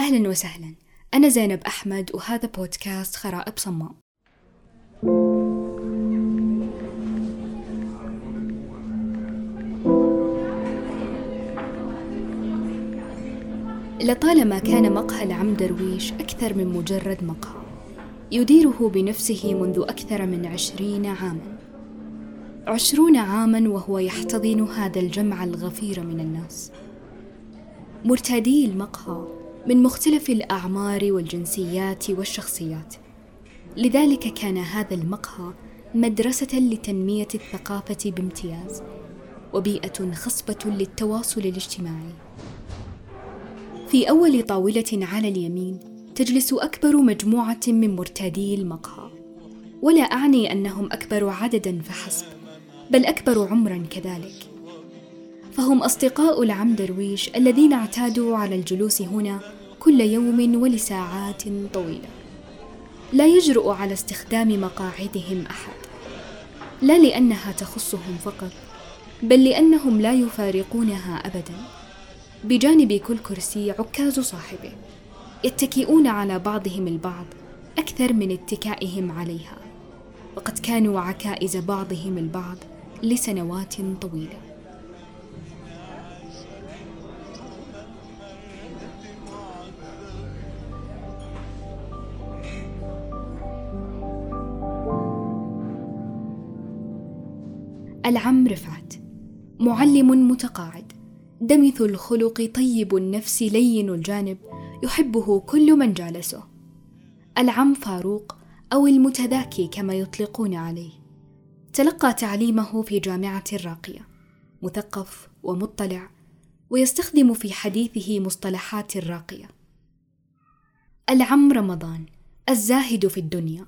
أهلا وسهلا. أنا زينب أحمد وهذا بودكاست خرائب صمام. لطالما كان مقهى العم درويش أكثر من مجرد مقهى يديره بنفسه منذ أكثر من عشرين عاماً. عشرون عاما وهو يحتضن هذا الجمع الغفير من الناس. مرتادي المقهى من مختلف الأعمار والجنسيات والشخصيات. لذلك كان هذا المقهى مدرسة لتنمية الثقافة بامتياز وبيئة خصبة للتواصل الاجتماعي. في أول طاولة على اليمين تجلس أكبر مجموعة من مرتادي المقهى. ولا أعني أنهم أكبر عددا فحسب بل أكبر عمرا كذلك. فهم أصدقاء العم درويش الذين اعتادوا على الجلوس هنا كل يوم ولساعات طويلة. لا يجرؤ على استخدام مقاعدهم أحد. لا لأنها تخصهم فقط بل لأنهم لا يفارقونها أبدا. بجانب كل كرسي عكاز صاحبه يتكئون على بعضهم البعض أكثر من اتكائهم عليها. وقد كانوا عكائز بعضهم البعض لسنوات طويلة. العم رفعت. معلم متقاعد. دمث الخلق طيب النفس لين الجانب يحبه كل من جالسه. العم فاروق أو المتذاكي كما يطلقون عليه. تلقى تعليمه في جامعة الراقية. مثقف ومطلع ويستخدم في حديثه مصطلحات الراقية. العم رمضان الزاهد في الدنيا.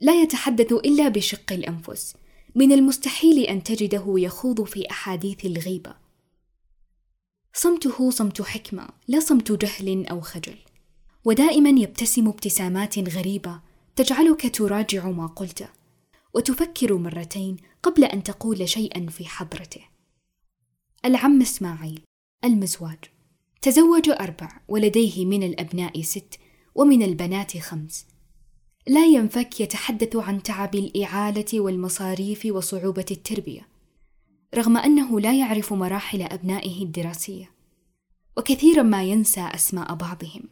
لا يتحدث إلا بشق الأنفس. من المستحيل أن تجده يخوض في أحاديث الغيبة صمته صمت حكمة لا صمت جهل أو خجل ودائما يبتسم ابتسامات غريبة تجعلك تراجع ما قلته وتفكر مرتين قبل أن تقول شيئا في حضرته. العم إسماعيل المزواج تزوج أربع ولديه من الأبناء ست ومن البنات خمس. لا ينفك يتحدث عن تعب الإعالة والمصاريف وصعوبة التربية، رغم أنه لا يعرف مراحل أبنائه الدراسية، وكثيرا ما ينسى أسماء بعضهم.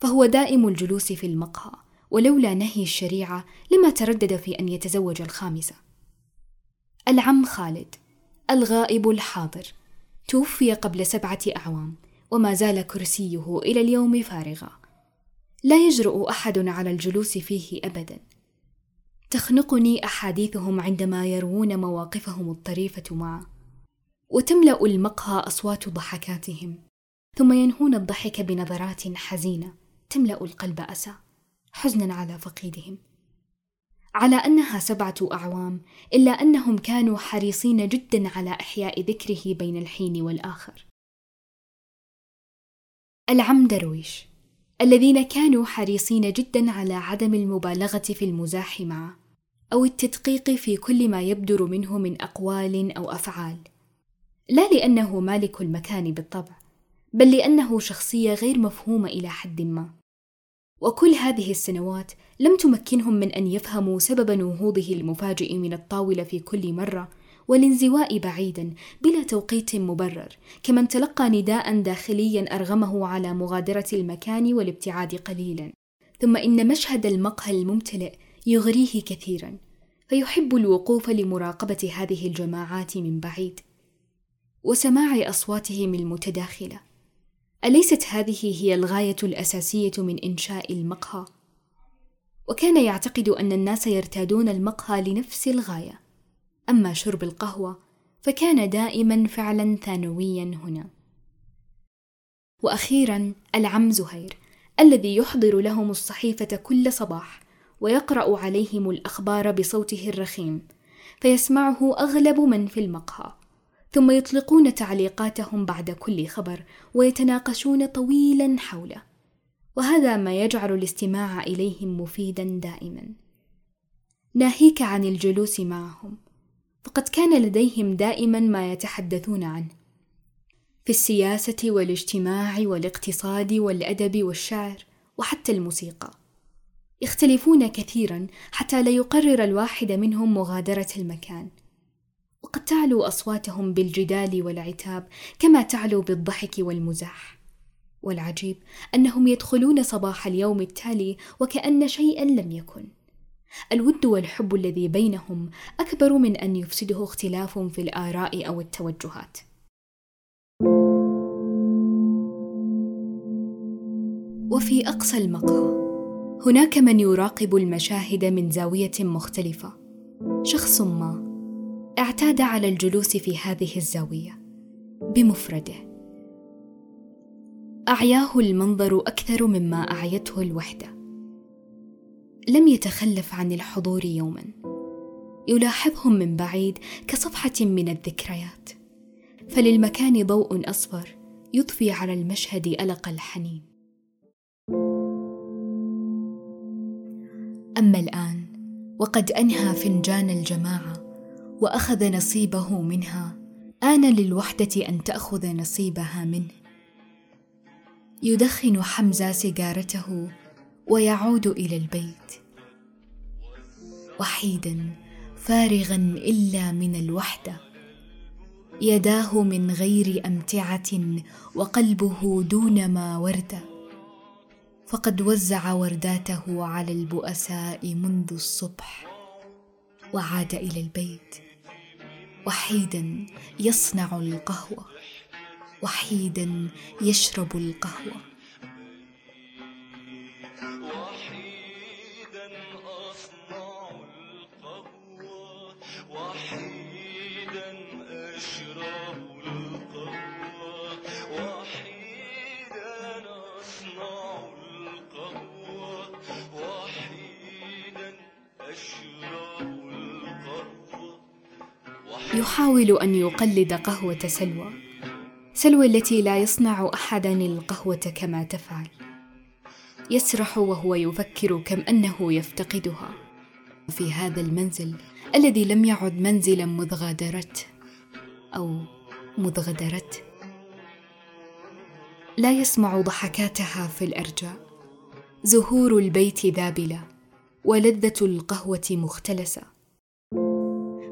فهو دائم الجلوس في المقهى ولولا نهي الشريعة لما تردد في أن يتزوج الخامسة. العم خالد الغائب الحاضر توفي قبل سبعة أعوام وما زال كرسيه إلى اليوم فارغا. لا يجرؤ أحد على الجلوس فيه أبدا. تخنقني أحاديثهم عندما يروون مواقفهم الطريفة معه. وتملأ المقهى أصوات ضحكاتهم، ثم ينهون الضحك بنظرات حزينة تملأ القلب أسى. حزنا على فقيدهم على أنها سبعة أعوام إلا أنهم كانوا حريصين جدا على إحياء ذكره بين الحين والآخر العم درويش الذين كانوا حريصين جدا على عدم المبالغة في المزاح معه أو التدقيق في كل ما يبدر منه من أقوال أو أفعال. لا لأنه مالك المكان بالطبع بل لأنه شخصية غير مفهومة إلى حد ما. وكل هذه السنوات لم تمكنهم من أن يفهموا سبب نهوضه المفاجئ من الطاولة في كل مرة والانزواء بعيدا بلا توقيت مبرر. كمن تلقى نداء داخليا أرغمه على مغادرة المكان والابتعاد قليلا. ثم إن مشهد المقهى الممتلئ يغريه كثيرا. فيحب الوقوف لمراقبة هذه الجماعات من بعيد. وسماع أصواتهم المتداخلة. أليست هذه هي الغاية الأساسية من إنشاء المقهى؟ وكان يعتقد أن الناس يرتادون المقهى لنفس الغاية. أما شرب القهوة فكان دائما فعلا ثانويا هنا. وأخيرا العم زهير الذي يحضر لهم الصحيفة كل صباح ويقرأ عليهم الأخبار بصوته الرخيم فيسمعه أغلب من في المقهى. ثم يطلقون تعليقاتهم بعد كل خبر ويتناقشون طويلا حوله. وهذا ما يجعل الاستماع إليهم مفيدا دائما. ناهيك عن الجلوس معهم. فقد كان لديهم دائما ما يتحدثون عنه. في السياسة والاجتماع والاقتصاد والأدب والشعر وحتى الموسيقى. يختلفون كثيرا حتى لا يقرر الواحد منهم مغادرة المكان. وقد تعلو أصواتهم بالجدال والعتاب كما تعلو بالضحك والمزاح والعجيب أنهم يدخلون صباح اليوم التالي وكأن شيئا لم يكن. الود والحب الذي بينهم أكبر من أن يفسده اختلاف في الآراء أو التوجهات. وفي أقصى المقهى هناك من يراقب المشاهد من زاوية مختلفة. شخص ما اعتاد على الجلوس في هذه الزاوية بمفرده. أعياه المنظر أكثر مما أعيته الوحدة. لم يتخلف عن الحضور يوما. يلاحظهم من بعيد كصفحة من الذكريات. فللمكان ضوء أصفر يضفي على المشهد ألق الحنين. أما الآن وقد أنهى فنجان الجماعة وأخذ نصيبه منها آن للوحدة أن تأخذ نصيبها منه. يدخن حمزة سيجارته ويعود إلى البيت. وحيدا فارغا إلا من الوحدة. يداه من غير أمتعة وقلبه دون ما وردة. فقد وزع ورداته على البؤساء منذ الصبح. وعاد إلى البيت. وحيدا يصنع القهوة. وحيدا يشرب القهوة. يحاول أن يقلد قهوة سلوى سلوى التي لا يصنع احدا القهوة كما تفعل. يسرح وهو يفكر كم أنه يفتقدها. في هذا المنزل الذي لم يعد منزلا مذ غادرت أو مذ غدرت لا يسمع ضحكاتها في الأرجاء. زهور البيت ذابلة. ولذة القهوة مختلسة.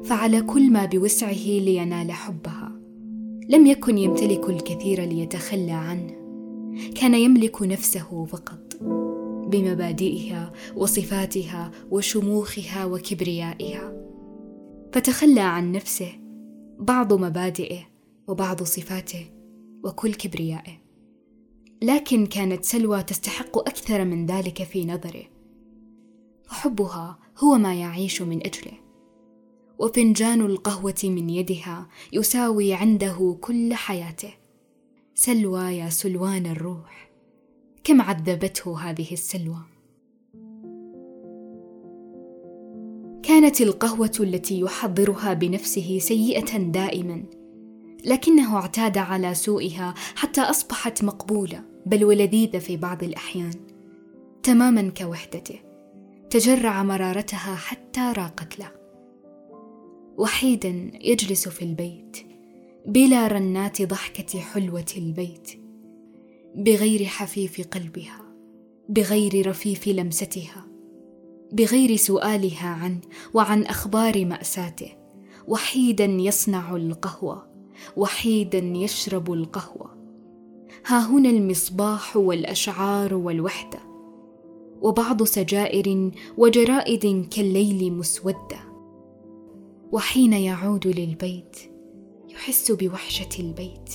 فعل كل ما بوسعه لينال حبها. لم يكن يمتلك الكثير ليتخلى عنه. كان يملك نفسه فقط. بمبادئها وصفاتها وشموخها وكبريائها. فتخلى عن نفسه بعض مبادئه وبعض صفاته وكل كبريائه. لكن كانت سلوى تستحق أكثر من ذلك في نظره. فحبها هو ما يعيش من أجله. وفنجان القهوة من يدها يساوي عنده كل حياته. سلوى يا سلوان الروح كم عذبته هذه السلوى. كانت القهوة التي يحضرها بنفسه سيئة دائما لكنه اعتاد على سوءها حتى أصبحت مقبولة بل ولذيذة في بعض الأحيان تماما كوحدته. تجرع مرارتها حتى راقت له. وحيدا يجلس في البيت بلا رنات ضحكة حلوة البيت بغير حفيف قلبها بغير رفيف لمستها بغير سؤالها عنه وعن أخبار مأساته. وحيدا يصنع القهوة وحيدا يشرب القهوة. ها هنا المصباح والأشعار والوحدة وبعض سجائر وجرائد كالليل مسودة وحين يعود للبيت يحس بوحشة البيت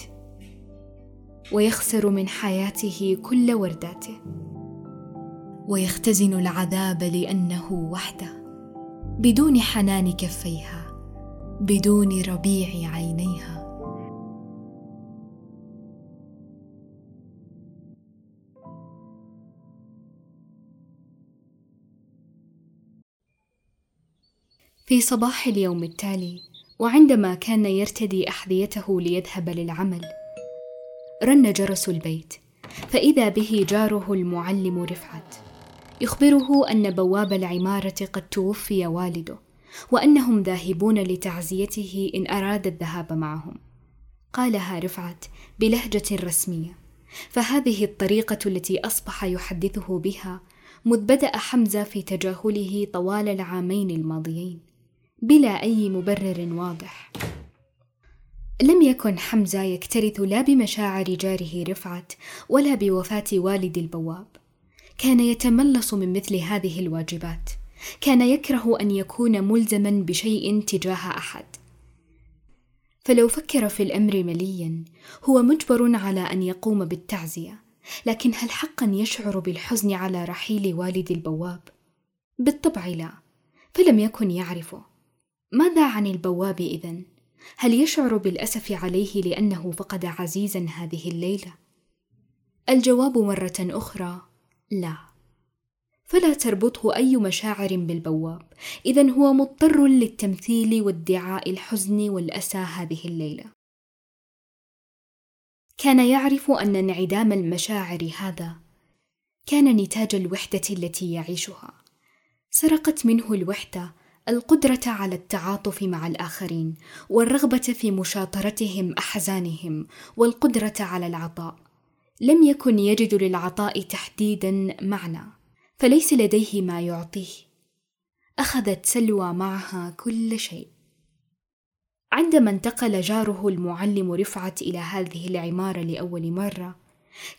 ويخسر من حياته كل ورداته ويختزن العذاب لأنه وحده بدون حنان كفيها بدون ربيع عينيها. في صباح اليوم التالي وعندما كان يرتدي أحذيته ليذهب للعمل رن جرس البيت فإذا به جاره المعلم رفعت. يخبره أن بواب العمارة قد توفي والده وأنهم ذاهبون لتعزيته إن أراد الذهاب معهم. قالها رفعت بلهجة رسمية فهذه الطريقة التي أصبح يحدثه بها مذ بدأ حمزة في تجاهله طوال العامين الماضيين. بلا أي مبرر واضح. لم يكن حمزة يكترث لا بمشاعر جاره رفعت ولا بوفاة والد البواب. كان يتملص من مثل هذه الواجبات. كان يكره أن يكون ملزما بشيء تجاه أحد. فلو فكر في الأمر مليا هو مجبر على أن يقوم بالتعزية. لكن هل حقا يشعر بالحزن على رحيل والد البواب؟ بالطبع لا فلم يكن يعرفه. ماذا عن البواب إذن؟ هل يشعر بالأسف عليه لأنه فقد عزيزا هذه الليلة؟ الجواب مرة أخرى لا. فلا تربطه أي مشاعر بالبواب اذا هو مضطر للتمثيل وادعاء الحزن والأسى هذه الليلة. كان يعرف أن انعدام المشاعر هذا كان نتاج الوحدة التي يعيشها. سرقت منه الوحدة القدرة على التعاطف مع الآخرين والرغبة في مشاطرتهم أحزانهم والقدرة على العطاء. لم يكن يجد للعطاء تحديدا معنى فليس لديه ما يعطيه. أخذت سلوى معها كل شيء. عندما انتقل جاره المعلم رفعت إلى هذه العمارة لأول مرة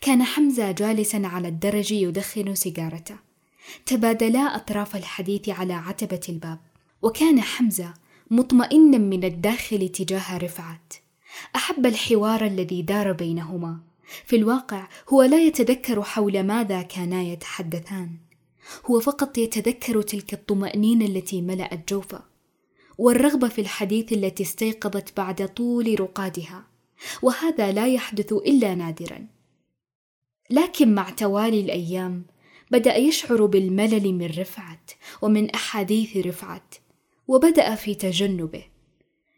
كان حمزة جالسا على الدرج يدخن سيجارته. تبادلا أطراف الحديث على عتبة الباب. وكان حمزة مطمئنا من الداخل تجاه رفعت. أحب الحوار الذي دار بينهما. في الواقع هو لا يتذكر حول ماذا كانا يتحدثان. هو فقط يتذكر تلك الطمأنينة التي ملأت جوفه. والرغبة في الحديث التي استيقظت بعد طول رقادها. وهذا لا يحدث إلا نادرا. لكن مع توالي الأيام بدأ يشعر بالملل من رفعت ومن أحاديث رفعت وبدأ في تجنبه.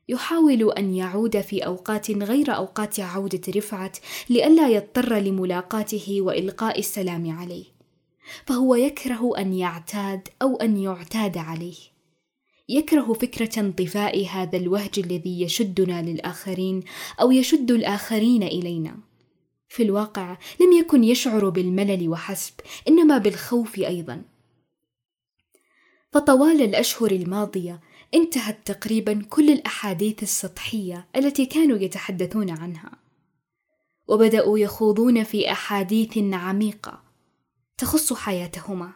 يحاول أن يعود في أوقات غير أوقات عودة رفعت لئلا يضطر لملاقاته وإلقاء السلام عليه. فهو يكره أن يعتاد أو أن يعتاد عليه. يكره فكرة انطفاء هذا الوهج الذي يشدنا للآخرين أو يشد الآخرين إلينا. في الواقع لم يكن يشعر بالملل وحسب إنما بالخوف أيضا. فطوال الأشهر الماضية انتهت تقريبا كل الأحاديث السطحية التي كانوا يتحدثون عنها. وبدأوا يخوضون في أحاديث عميقة تخص حياتهما.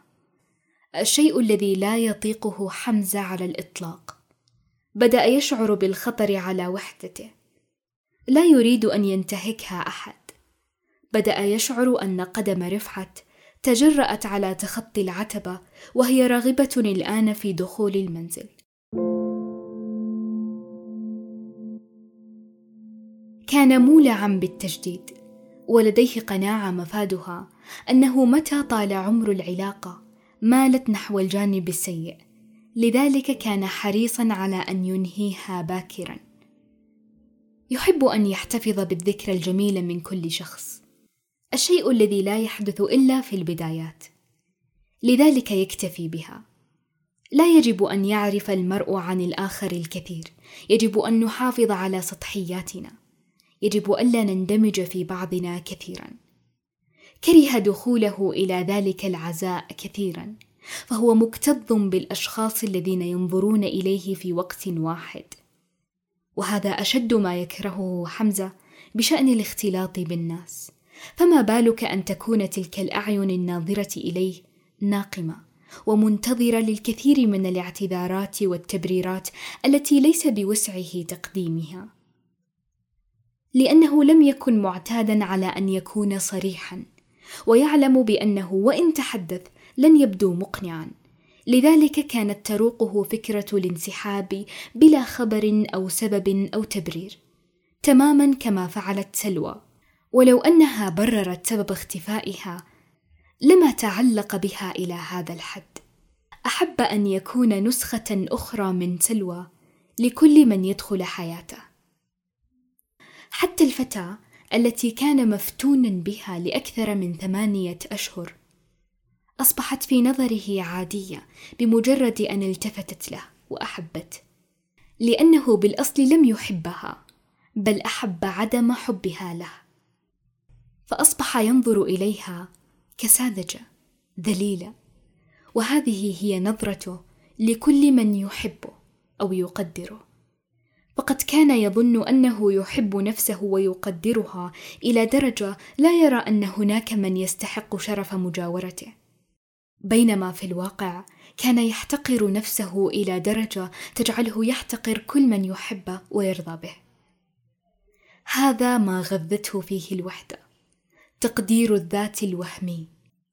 الشيء الذي لا يطيقه حمزة على الإطلاق. بدأ يشعر بالخطر على وحدته. لا يريد أن ينتهكها أحد. بدأ يشعر أن قدم رفعت تجرأت على تخطي العتبة وهي راغبة الآن في دخول المنزل. كان مولعا بالتجديد ولديه قناعة مفادها أنه متى طال عمر العلاقة مالت نحو الجانب السيء. لذلك كان حريصا على أن ينهيها باكرا. يحب أن يحتفظ بالذكرى الجميلة من كل شخص. الشيء الذي لا يحدث إلا في البدايات. لذلك يكتفي بها. لا يجب أن يعرف المرء عن الآخر الكثير. يجب أن نحافظ على سطحياتنا. يجب ألا نندمج في بعضنا كثيرا. كره دخوله إلى ذلك العزاء كثيرا. فهو مكتظ بالأشخاص الذين ينظرون إليه في وقت واحد. وهذا أشد ما يكرهه حمزة بشأن الاختلاط بالناس. فما بالك أن تكون تلك الأعين الناظرة إليه ناقمة ومنتظرة للكثير من الاعتذارات والتبريرات التي ليس بوسعه تقديمها. لأنه لم يكن معتادا على أن يكون صريحا ويعلم بأنه وإن تحدث لن يبدو مقنعا. لذلك كانت تروقه فكرة الانسحاب بلا خبر أو سبب أو تبرير تماما كما فعلت سلوى. ولو أنها بررت سبب اختفائها لما تعلق بها إلى هذا الحد. أحب أن يكون نسخة أخرى من سلوى لكل من يدخل حياته. حتى الفتاة التي كان مفتونا بها لأكثر من ثمانية أشهر أصبحت في نظره عادية بمجرد أن التفتت له وأحبته لأنه بالأصل لم يحبها بل أحب عدم حبها له. فأصبح ينظر إليها كساذجة ذليلة. وهذه هي نظرته لكل من يحبه أو يقدره. فقد كان يظن أنه يحب نفسه ويقدرها إلى درجة لا يرى أن هناك من يستحق شرف مجاورته. بينما في الواقع كان يحتقر نفسه إلى درجة تجعله يحتقر كل من يحبه ويرضى به. هذا ما غذته فيه الوحدة. تقدير الذات الوهمي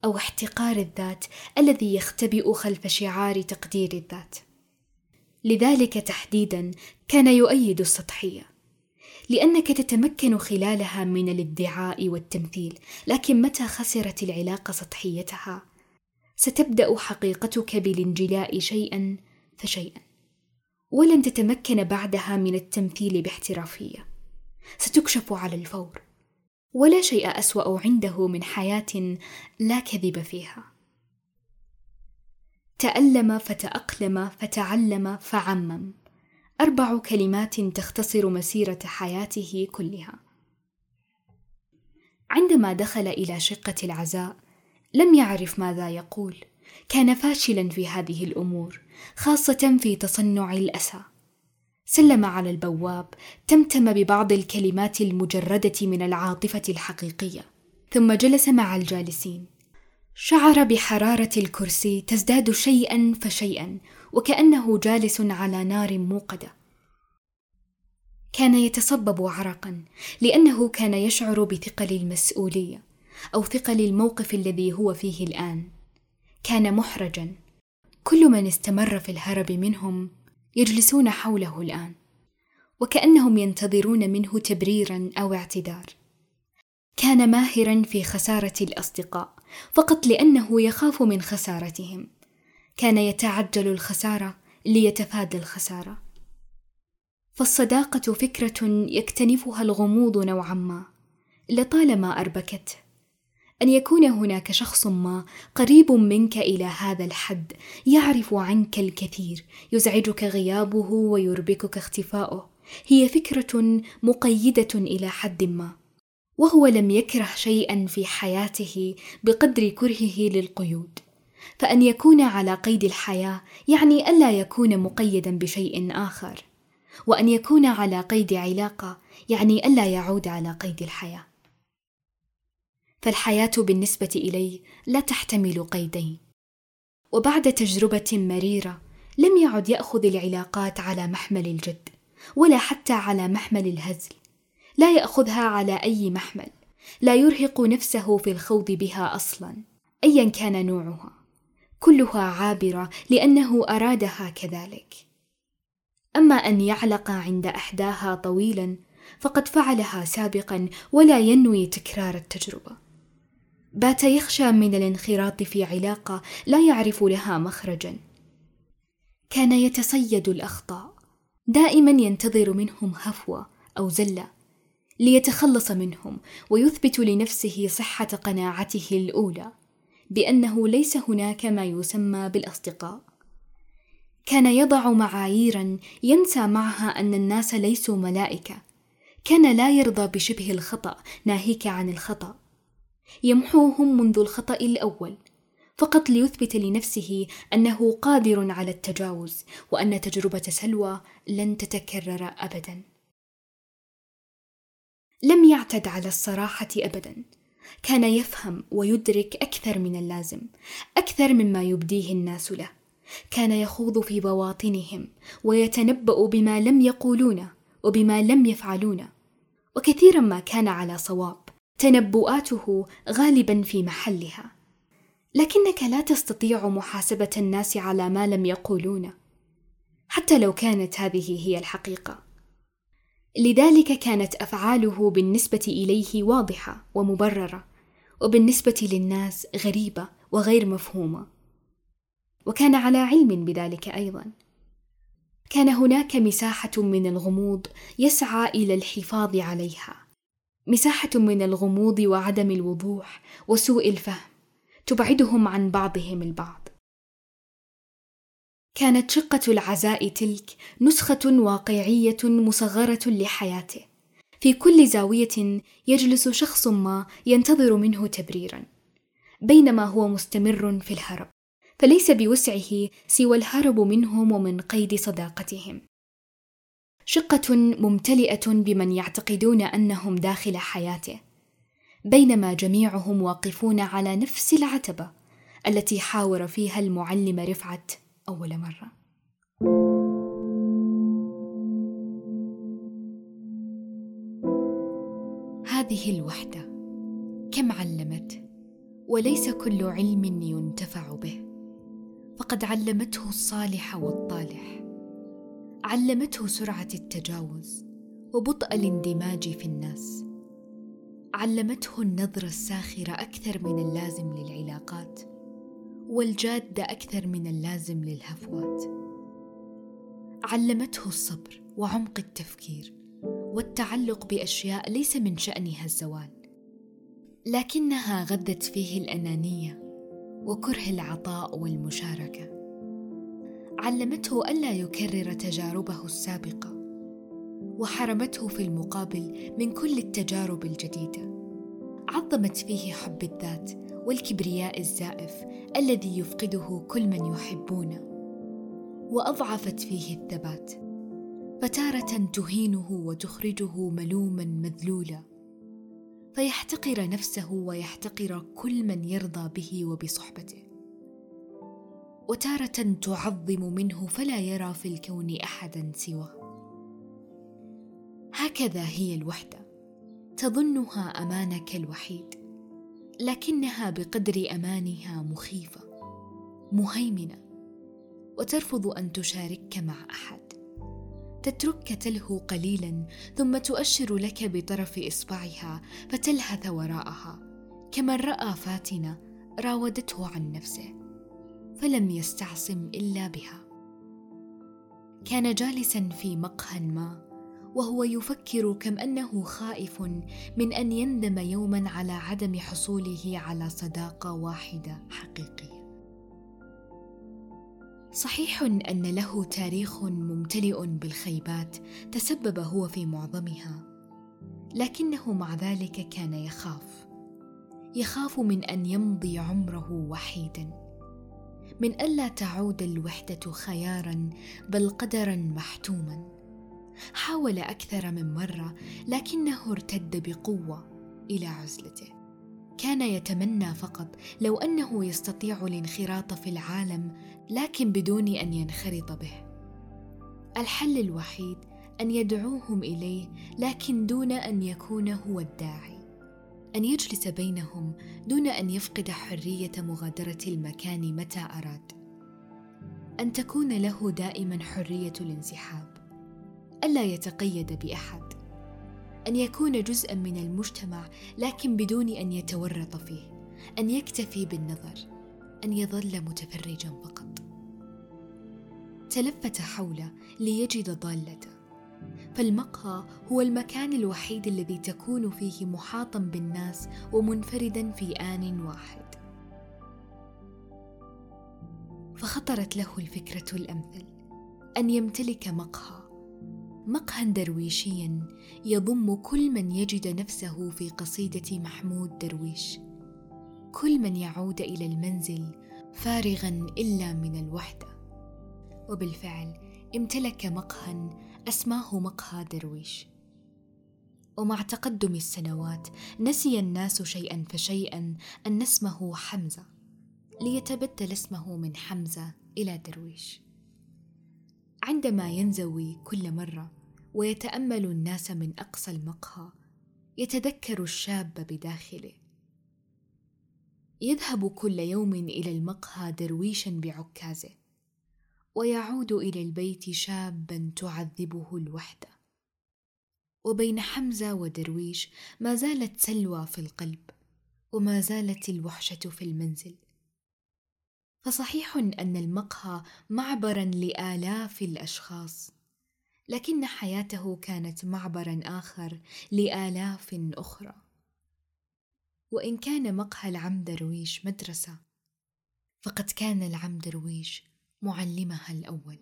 أو احتقار الذات الذي يختبئ خلف شعار تقدير الذات. لذلك تحديدا كان يؤيد السطحية لأنك تتمكن خلالها من الادعاء والتمثيل لكن متى خسرت العلاقة سطحيتها؟ ستبدأ حقيقتك بالانجلاء شيئا فشيئا ولن تتمكن بعدها من التمثيل باحترافية. ستكشف على الفور. ولا شيء أسوأ عنده من حياة لا كذب فيها. تألم فتأقلم فتعلم فعمم. أربع كلمات تختصر مسيرة حياته كلها. عندما دخل إلى شقة العزاء لم يعرف ماذا يقول. كان فاشلا في هذه الأمور خاصة في تصنع الأسى. سلم على البواب تمتم ببعض الكلمات المجردة من العاطفة الحقيقية. ثم جلس مع الجالسين. شعر بحرارة الكرسي تزداد شيئا فشيئا وكأنه جالس على نار موقدة. كان يتصبب عرقا لأنه كان يشعر بثقل المسؤولية أو ثقل الموقف الذي هو فيه الآن. كان محرجا. كل من استمر في الهرب منهم يجلسون حوله الآن وكأنهم ينتظرون منه تبريرا أو اعتذار. كان ماهرا في خسارة الأصدقاء فقط لأنه يخاف من خسارتهم. كان يتعجل الخسارة ليتفادى الخسارة. فالصداقة فكرة يكتنفها الغموض نوعا ما لطالما أربكته. أن يكون هناك شخص ما قريب منك إلى هذا الحد يعرف عنك الكثير يزعجك غيابه ويربكك اختفاؤه. هي فكرة مقيدة إلى حد ما وهو لم يكره شيئا في حياته بقدر كرهه للقيود. فأن يكون على قيد الحياة يعني الا يكون مقيدا بشيء آخر وأن يكون على قيد علاقة يعني الا يعود على قيد الحياة. فالحياة بالنسبة إلي لا تحتمل قيدين. وبعد تجربة مريرة لم يعد يأخذ العلاقات على محمل الجد ولا حتى على محمل الهزل. لا يأخذها على أي محمل لا يرهق نفسه في الخوض بها أصلا ايا كان نوعها. كلها عابرة لأنه أرادها كذلك. أما أن يعلق عند أحداها طويلا فقد فعلها سابقا ولا ينوي تكرار التجربة. بات يخشى من الانخراط في علاقة لا يعرف لها مخرجا. كان يتصيد الأخطاء. دائما ينتظر منهم هفوة أو زلة ليتخلص منهم ويثبت لنفسه صحة قناعته الأولى بأنه ليس هناك ما يسمى بالأصدقاء. كان يضع معاييرا ينسى معها أن الناس ليسوا ملائكة. كان لا يرضى بشبه الخطأ ناهيك عن الخطأ. يمحوهم منذ الخطأ الأول. فقط ليثبت لنفسه أنه قادر على التجاوز وأن تجربة سلوى لن تتكرر أبدا. لم يعتد على الصراحة أبدا. كان يفهم ويدرك أكثر من اللازم أكثر مما يبديه الناس له. كان يخوض في بواطنهم ويتنبأ بما لم يقولونه وبما لم يفعلونه وكثيرا ما كان على صواب. تنبؤاته غالبا في محلها. لكنك لا تستطيع محاسبة الناس على ما لم يقولون حتى لو كانت هذه هي الحقيقة. لذلك كانت أفعاله بالنسبة إليه واضحة ومبررة وبالنسبة للناس غريبة وغير مفهومة. وكان على علم بذلك أيضا. كان هناك مساحة من الغموض يسعى إلى الحفاظ عليها. مساحة من الغموض وعدم الوضوح وسوء الفهم تبعدهم عن بعضهم البعض. كانت شقة العزاء تلك نسخة واقعية مصغرة لحياته. في كل زاوية يجلس شخص ما ينتظر منه تبريرا بينما هو مستمر في الهرب فليس بوسعه سوى الهرب منهم ومن قيد صداقتهم. شقة ممتلئة بمن يعتقدون أنهم داخل حياته بينما جميعهم واقفون على نفس العتبة التي حاور فيها المعلم رفعت أول مرة. هذه الوحدة كم علمت؟ وليس كل علم ينتفع به فقد علمته الصالح والطالح. علمته سرعة التجاوز وبطء الاندماج في الناس. علمته النظره الساخره أكثر من اللازم للعلاقات والجاده أكثر من اللازم للهفوات. علمته الصبر وعمق التفكير والتعلق بأشياء ليس من شأنها الزوال لكنها غذت فيه الأنانية وكره العطاء والمشاركة. علمته ألا يكرر تجاربه السابقة وحرمته في المقابل من كل التجارب الجديدة. عظمت فيه حب الذات والكبرياء الزائف الذي يفقده كل من يحبونه وأضعفت فيه الثبات فتارة تهينه وتخرجه ملوما مذلولا فيحتقر نفسه ويحتقر كل من يرضى به وبصحبته. وتارة تعظم منه فلا يرى في الكون أحدا سواه هكذا هي الوحدة تظنها أمانك الوحيد لكنها بقدر أمانها مخيفة مهيمنة وترفض أن تشاركك مع أحد. تتركك تلهو قليلا ثم تؤشر لك بطرف إصبعها فتلهث وراءها كمن رأى فاتنة راودته عن نفسه. فلم يستعصم إلا بها. كان جالسا في مقهى ما وهو يفكر كم أنه خائف من أن يندم يوما على عدم حصوله على صداقة واحدة حقيقية. صحيح أن له تاريخ ممتلئ بالخيبات تسبب هو في معظمها لكنه مع ذلك كان يخاف. يخاف من أن يمضي عمره وحيدا. من ألا تعود الوحدة خيارا بل قدرا محتوما. حاول أكثر من مرة لكنه ارتد بقوة إلى عزلته. كان يتمنى فقط لو أنه يستطيع الانخراط في العالم لكن بدون أن ينخرط به. الحل الوحيد أن يدعوهم إليه لكن دون أن يكون هو الداعي. أن يجلس بينهم دون أن يفقد حرية مغادرة المكان متى أراد. أن تكون له دائما حرية الانسحاب. الا يتقيد بأحد. أن يكون جزءا من المجتمع لكن بدون أن يتورط فيه. أن يكتفي بالنظر. أن يظل متفرجا فقط. تلفت حوله ليجد ضالته. فالمقهى هو المكان الوحيد الذي تكون فيه محاطا بالناس ومنفردا في آن واحد. فخطرت له الفكرة الأمثل. أن يمتلك مقهى. مقهى درويشيا يضم كل من يجد نفسه في قصيدة محمود درويش. كل من يعود إلى المنزل فارغا إلا من الوحدة. وبالفعل امتلك مقهى أسماه مقهى درويش. ومع تقدم السنوات نسي الناس شيئا فشيئا أن اسمه حمزة ليتبدل اسمه من حمزة إلى درويش. عندما ينزوي كل مرة ويتأمل الناس من أقصى المقهى يتذكر الشاب بداخله. يذهب كل يوم إلى المقهى درويشا بعكازه ويعود إلى البيت شابا تعذبه الوحدة. وبين حمزة ودرويش ما زالت سلوى في القلب وما زالت الوحشة في المنزل. فصحيح أن المقهى معبرا لآلاف الأشخاص لكن حياته كانت معبرا آخر لآلاف أخرى. وإن كان مقهى العم درويش مدرسة فقد كان العم درويش معلمها الأول.